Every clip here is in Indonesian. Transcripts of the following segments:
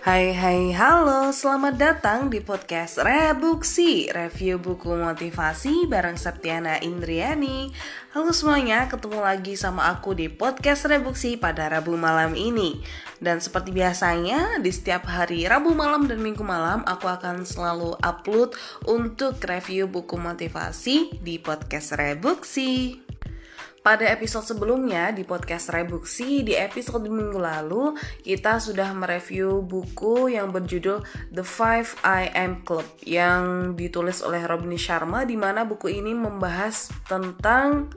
Hai hai halo. Selamat datang di podcast Rebuksi Review buku motivasi bareng Septiana Indriani. Halo semuanya ketemu lagi sama aku di podcast Rebuksi pada Rabu malam ini. Dan seperti biasanya di setiap hari Rabu malam dan Minggu malam Aku akan selalu upload untuk review buku motivasi di podcast Rebuksi pada episode sebelumnya di podcast Rebuksi, di episode minggu lalu, kita sudah mereview buku yang berjudul The Five I Am Club yang ditulis oleh Robin Sharma di mana buku ini membahas tentang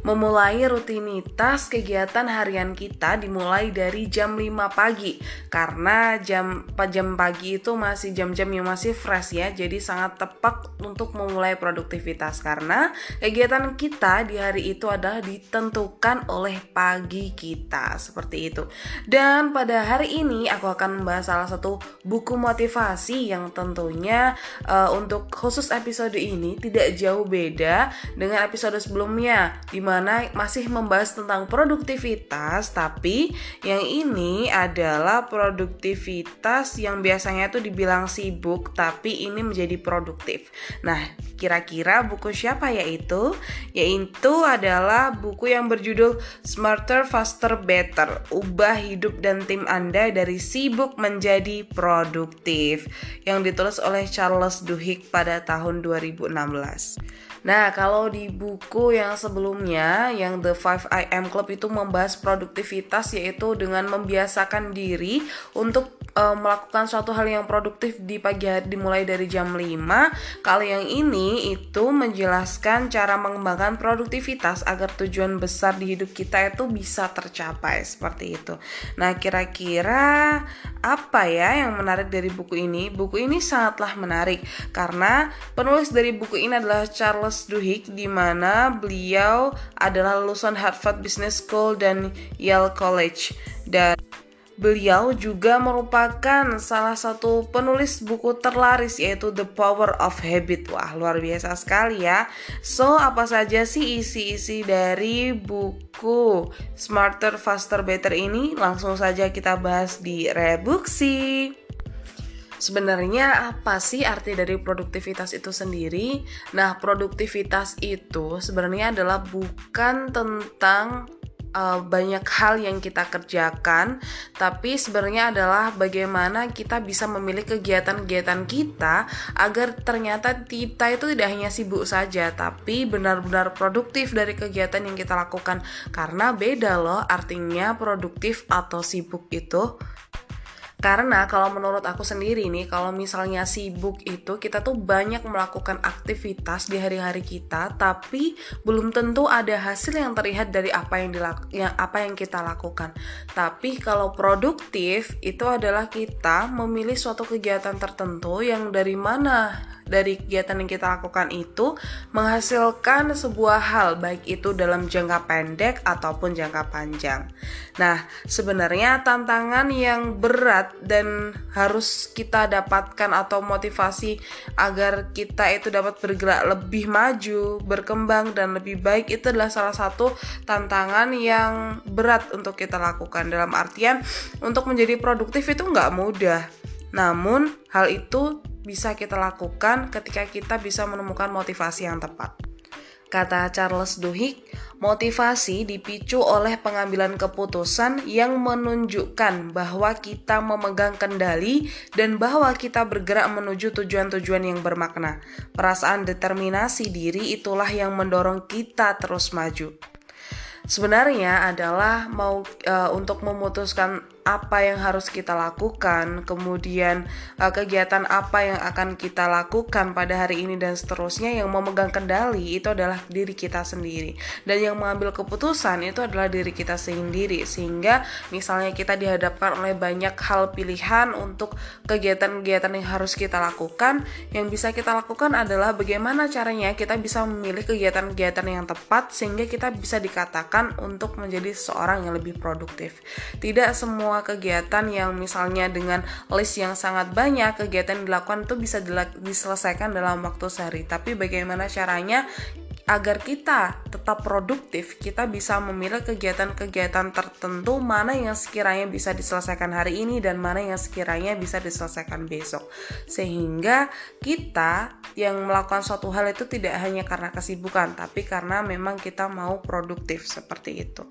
Memulai rutinitas kegiatan harian kita dimulai dari jam 5 pagi. Karena jam, jam pagi itu masih jam-jam yang masih fresh ya. Jadi sangat tepat untuk memulai produktivitas. Karena kegiatan kita di hari itu adalah ditentukan oleh pagi kita. Seperti itu. Dan pada hari ini aku akan membahas salah satu buku motivasi Yang tentunya uh, untuk khusus episode ini tidak jauh beda dengan episode sebelumnya Di mana mana masih membahas tentang produktivitas, tapi yang ini adalah produktivitas yang biasanya itu dibilang sibuk, tapi ini menjadi produktif. Nah, kira-kira buku siapa yaitu? Yaitu adalah buku yang berjudul Smarter, Faster, Better. Ubah hidup dan tim Anda dari sibuk menjadi produktif yang ditulis oleh Charles Duhigg pada tahun 2016. Nah, kalau di buku yang sebelumnya, yang The 5 IM Club itu membahas produktivitas yaitu dengan membiasakan diri untuk uh, melakukan suatu hal yang produktif di pagi hari dimulai dari jam 5. Kalau yang ini itu menjelaskan cara mengembangkan produktivitas agar tujuan besar di hidup kita itu bisa tercapai seperti itu. Nah, kira-kira apa ya yang menarik dari buku ini? Buku ini sangatlah menarik karena penulis dari buku ini adalah Charles Charles Duhigg di mana beliau adalah lulusan Harvard Business School dan Yale College dan Beliau juga merupakan salah satu penulis buku terlaris yaitu The Power of Habit. Wah, luar biasa sekali ya. So, apa saja sih isi-isi dari buku Smarter, Faster, Better ini? Langsung saja kita bahas di Rebuksi. Sebenarnya apa sih arti dari produktivitas itu sendiri? Nah, produktivitas itu sebenarnya adalah bukan tentang uh, banyak hal yang kita kerjakan, tapi sebenarnya adalah bagaimana kita bisa memilih kegiatan-kegiatan kita agar ternyata kita itu tidak hanya sibuk saja, tapi benar-benar produktif dari kegiatan yang kita lakukan. Karena beda loh artinya produktif atau sibuk itu. Karena kalau menurut aku sendiri nih, kalau misalnya sibuk itu kita tuh banyak melakukan aktivitas di hari-hari kita, tapi belum tentu ada hasil yang terlihat dari apa yang dilak yang apa yang kita lakukan. Tapi kalau produktif itu adalah kita memilih suatu kegiatan tertentu yang dari mana dari kegiatan yang kita lakukan itu menghasilkan sebuah hal baik itu dalam jangka pendek ataupun jangka panjang. Nah, sebenarnya tantangan yang berat dan harus kita dapatkan atau motivasi agar kita itu dapat bergerak lebih maju, berkembang dan lebih baik itu adalah salah satu tantangan yang berat untuk kita lakukan dalam artian untuk menjadi produktif itu nggak mudah. Namun, hal itu bisa kita lakukan ketika kita bisa menemukan motivasi yang tepat. Kata Charles Duhigg, motivasi dipicu oleh pengambilan keputusan yang menunjukkan bahwa kita memegang kendali dan bahwa kita bergerak menuju tujuan-tujuan yang bermakna. Perasaan determinasi diri itulah yang mendorong kita terus maju. Sebenarnya adalah mau uh, untuk memutuskan apa yang harus kita lakukan, kemudian uh, kegiatan apa yang akan kita lakukan pada hari ini dan seterusnya yang memegang kendali itu adalah diri kita sendiri. Dan yang mengambil keputusan itu adalah diri kita sendiri. Sehingga misalnya kita dihadapkan oleh banyak hal pilihan untuk kegiatan-kegiatan yang harus kita lakukan yang bisa kita lakukan adalah bagaimana caranya kita bisa memilih kegiatan-kegiatan yang tepat sehingga kita bisa dikatakan untuk menjadi seorang yang lebih produktif. Tidak semua semua kegiatan yang misalnya dengan list yang sangat banyak kegiatan yang dilakukan itu bisa diselesaikan dalam waktu sehari tapi bagaimana caranya agar kita tetap produktif, kita bisa memilih kegiatan-kegiatan tertentu mana yang sekiranya bisa diselesaikan hari ini dan mana yang sekiranya bisa diselesaikan besok. Sehingga kita yang melakukan suatu hal itu tidak hanya karena kesibukan, tapi karena memang kita mau produktif seperti itu.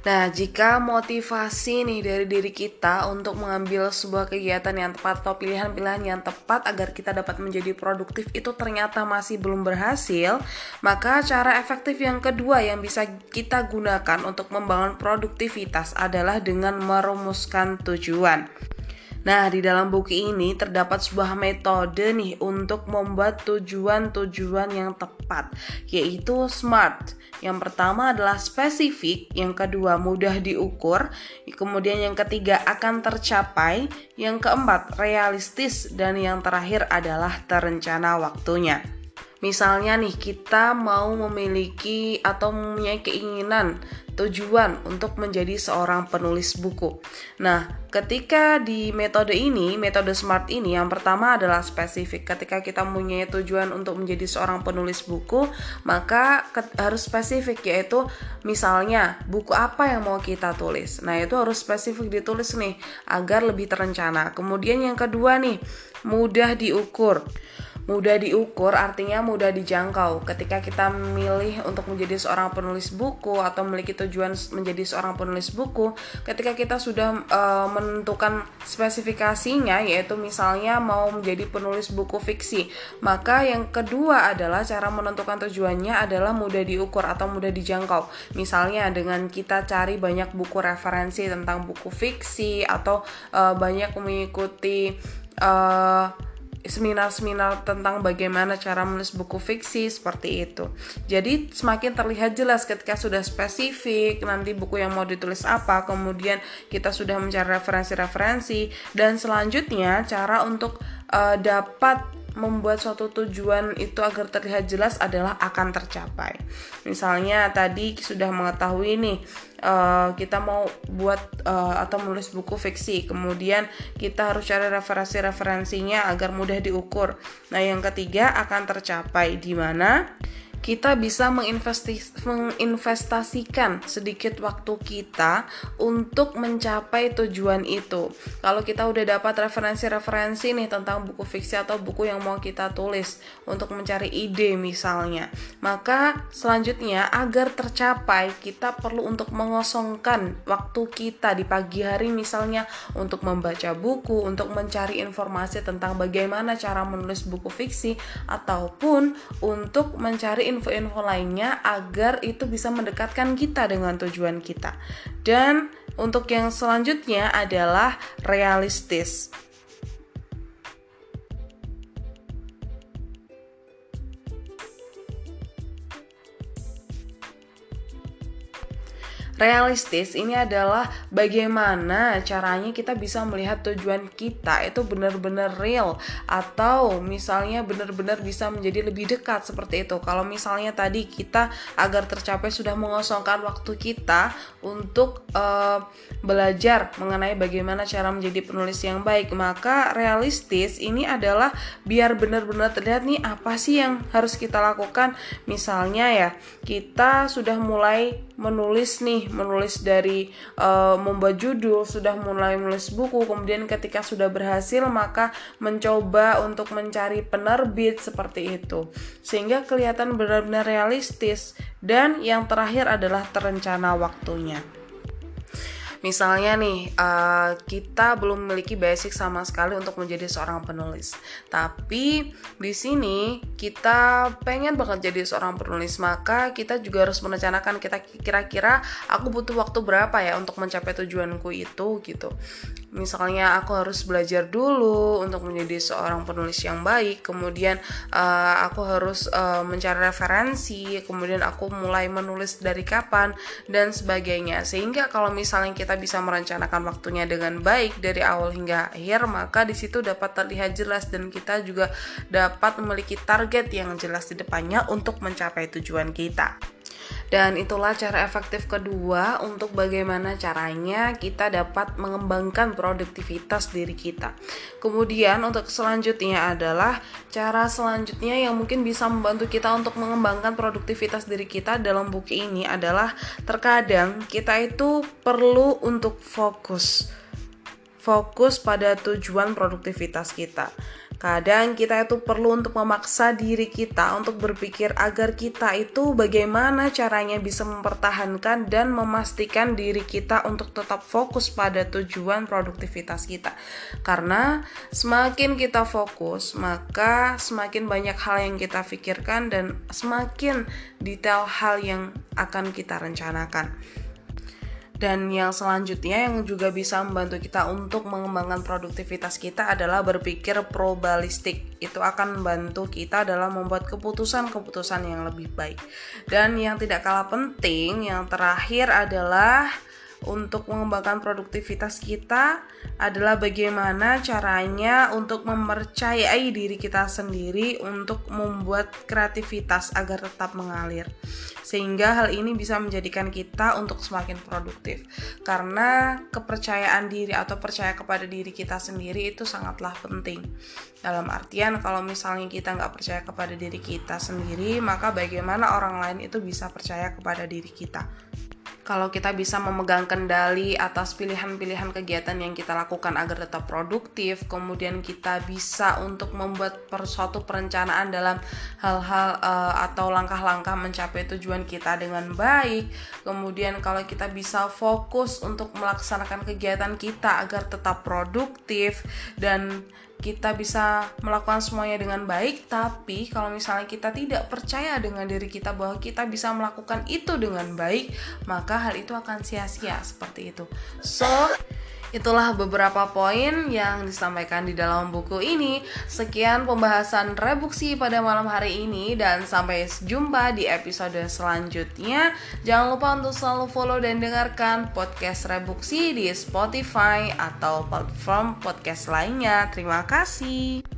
Nah, jika motivasi nih dari diri kita untuk mengambil sebuah kegiatan yang tepat atau pilihan-pilihan yang tepat agar kita dapat menjadi produktif itu ternyata masih belum berhasil, maka cara efektif yang kedua yang bisa kita gunakan untuk membangun produktivitas adalah dengan merumuskan tujuan. Nah, di dalam buku ini terdapat sebuah metode nih untuk membuat tujuan-tujuan yang tepat, yaitu SMART. Yang pertama adalah spesifik, yang kedua mudah diukur, kemudian yang ketiga akan tercapai, yang keempat realistis, dan yang terakhir adalah terencana waktunya. Misalnya nih kita mau memiliki atau mempunyai keinginan tujuan untuk menjadi seorang penulis buku. Nah, ketika di metode ini, metode SMART ini yang pertama adalah spesifik. Ketika kita mempunyai tujuan untuk menjadi seorang penulis buku, maka harus spesifik yaitu misalnya buku apa yang mau kita tulis. Nah, itu harus spesifik ditulis nih agar lebih terencana. Kemudian yang kedua nih, mudah diukur. Mudah diukur artinya mudah dijangkau. Ketika kita memilih untuk menjadi seorang penulis buku atau memiliki tujuan menjadi seorang penulis buku, ketika kita sudah uh, menentukan spesifikasinya yaitu misalnya mau menjadi penulis buku fiksi, maka yang kedua adalah cara menentukan tujuannya adalah mudah diukur atau mudah dijangkau. Misalnya dengan kita cari banyak buku referensi tentang buku fiksi atau uh, banyak mengikuti uh, seminar-seminar tentang bagaimana cara menulis buku fiksi seperti itu. Jadi semakin terlihat jelas ketika sudah spesifik nanti buku yang mau ditulis apa, kemudian kita sudah mencari referensi-referensi dan selanjutnya cara untuk uh, dapat membuat suatu tujuan itu agar terlihat jelas adalah akan tercapai. Misalnya tadi sudah mengetahui nih uh, kita mau buat uh, atau menulis buku fiksi, kemudian kita harus cari referensi-referensinya agar mudah diukur. Nah, yang ketiga akan tercapai di mana kita bisa menginvestasikan sedikit waktu kita untuk mencapai tujuan itu. Kalau kita udah dapat referensi-referensi nih tentang buku fiksi atau buku yang mau kita tulis untuk mencari ide misalnya, maka selanjutnya agar tercapai kita perlu untuk mengosongkan waktu kita di pagi hari misalnya untuk membaca buku, untuk mencari informasi tentang bagaimana cara menulis buku fiksi ataupun untuk mencari info-info lainnya agar itu bisa mendekatkan kita dengan tujuan kita. Dan untuk yang selanjutnya adalah realistis. Realistis ini adalah bagaimana caranya kita bisa melihat tujuan kita itu benar-benar real atau misalnya benar-benar bisa menjadi lebih dekat seperti itu. Kalau misalnya tadi kita agar tercapai sudah mengosongkan waktu kita untuk uh, belajar mengenai bagaimana cara menjadi penulis yang baik, maka realistis ini adalah biar benar-benar terlihat nih apa sih yang harus kita lakukan. Misalnya ya, kita sudah mulai menulis nih menulis dari uh, membuat judul sudah mulai menulis buku kemudian ketika sudah berhasil maka mencoba untuk mencari penerbit seperti itu. Sehingga kelihatan benar-benar realistis. Dan yang terakhir adalah terencana waktunya Misalnya nih, uh, kita belum memiliki basic sama sekali untuk menjadi seorang penulis. Tapi di sini kita pengen banget jadi seorang penulis, maka kita juga harus merencanakan kita kira-kira aku butuh waktu berapa ya untuk mencapai tujuanku itu gitu. Misalnya aku harus belajar dulu untuk menjadi seorang penulis yang baik, kemudian uh, aku harus uh, mencari referensi, kemudian aku mulai menulis dari kapan dan sebagainya. Sehingga kalau misalnya kita bisa merencanakan waktunya dengan baik dari awal hingga akhir, maka di situ dapat terlihat jelas dan kita juga dapat memiliki target yang jelas di depannya untuk mencapai tujuan kita. Dan itulah cara efektif kedua untuk bagaimana caranya kita dapat mengembangkan produktivitas diri kita. Kemudian untuk selanjutnya adalah cara selanjutnya yang mungkin bisa membantu kita untuk mengembangkan produktivitas diri kita dalam buku ini adalah terkadang kita itu perlu untuk fokus. Fokus pada tujuan produktivitas kita. Kadang kita itu perlu untuk memaksa diri kita untuk berpikir agar kita itu bagaimana caranya bisa mempertahankan dan memastikan diri kita untuk tetap fokus pada tujuan produktivitas kita. Karena semakin kita fokus, maka semakin banyak hal yang kita pikirkan dan semakin detail hal yang akan kita rencanakan. Dan yang selanjutnya yang juga bisa membantu kita untuk mengembangkan produktivitas kita adalah berpikir probabilistik. Itu akan membantu kita dalam membuat keputusan-keputusan yang lebih baik. Dan yang tidak kalah penting, yang terakhir adalah untuk mengembangkan produktivitas kita adalah bagaimana caranya untuk mempercayai diri kita sendiri untuk membuat kreativitas agar tetap mengalir. Sehingga hal ini bisa menjadikan kita untuk semakin produktif. Karena kepercayaan diri atau percaya kepada diri kita sendiri itu sangatlah penting. Dalam artian kalau misalnya kita nggak percaya kepada diri kita sendiri, maka bagaimana orang lain itu bisa percaya kepada diri kita kalau kita bisa memegang kendali atas pilihan-pilihan kegiatan yang kita lakukan agar tetap produktif, kemudian kita bisa untuk membuat suatu perencanaan dalam hal-hal uh, atau langkah-langkah mencapai tujuan kita dengan baik, kemudian kalau kita bisa fokus untuk melaksanakan kegiatan kita agar tetap produktif dan kita bisa melakukan semuanya dengan baik, tapi kalau misalnya kita tidak percaya dengan diri kita bahwa kita bisa melakukan itu dengan baik, maka hal itu akan sia-sia seperti itu. So, Itulah beberapa poin yang disampaikan di dalam buku ini. Sekian pembahasan rebuksi pada malam hari ini dan sampai jumpa di episode selanjutnya. Jangan lupa untuk selalu follow dan dengarkan podcast rebuksi di Spotify atau platform podcast lainnya. Terima kasih.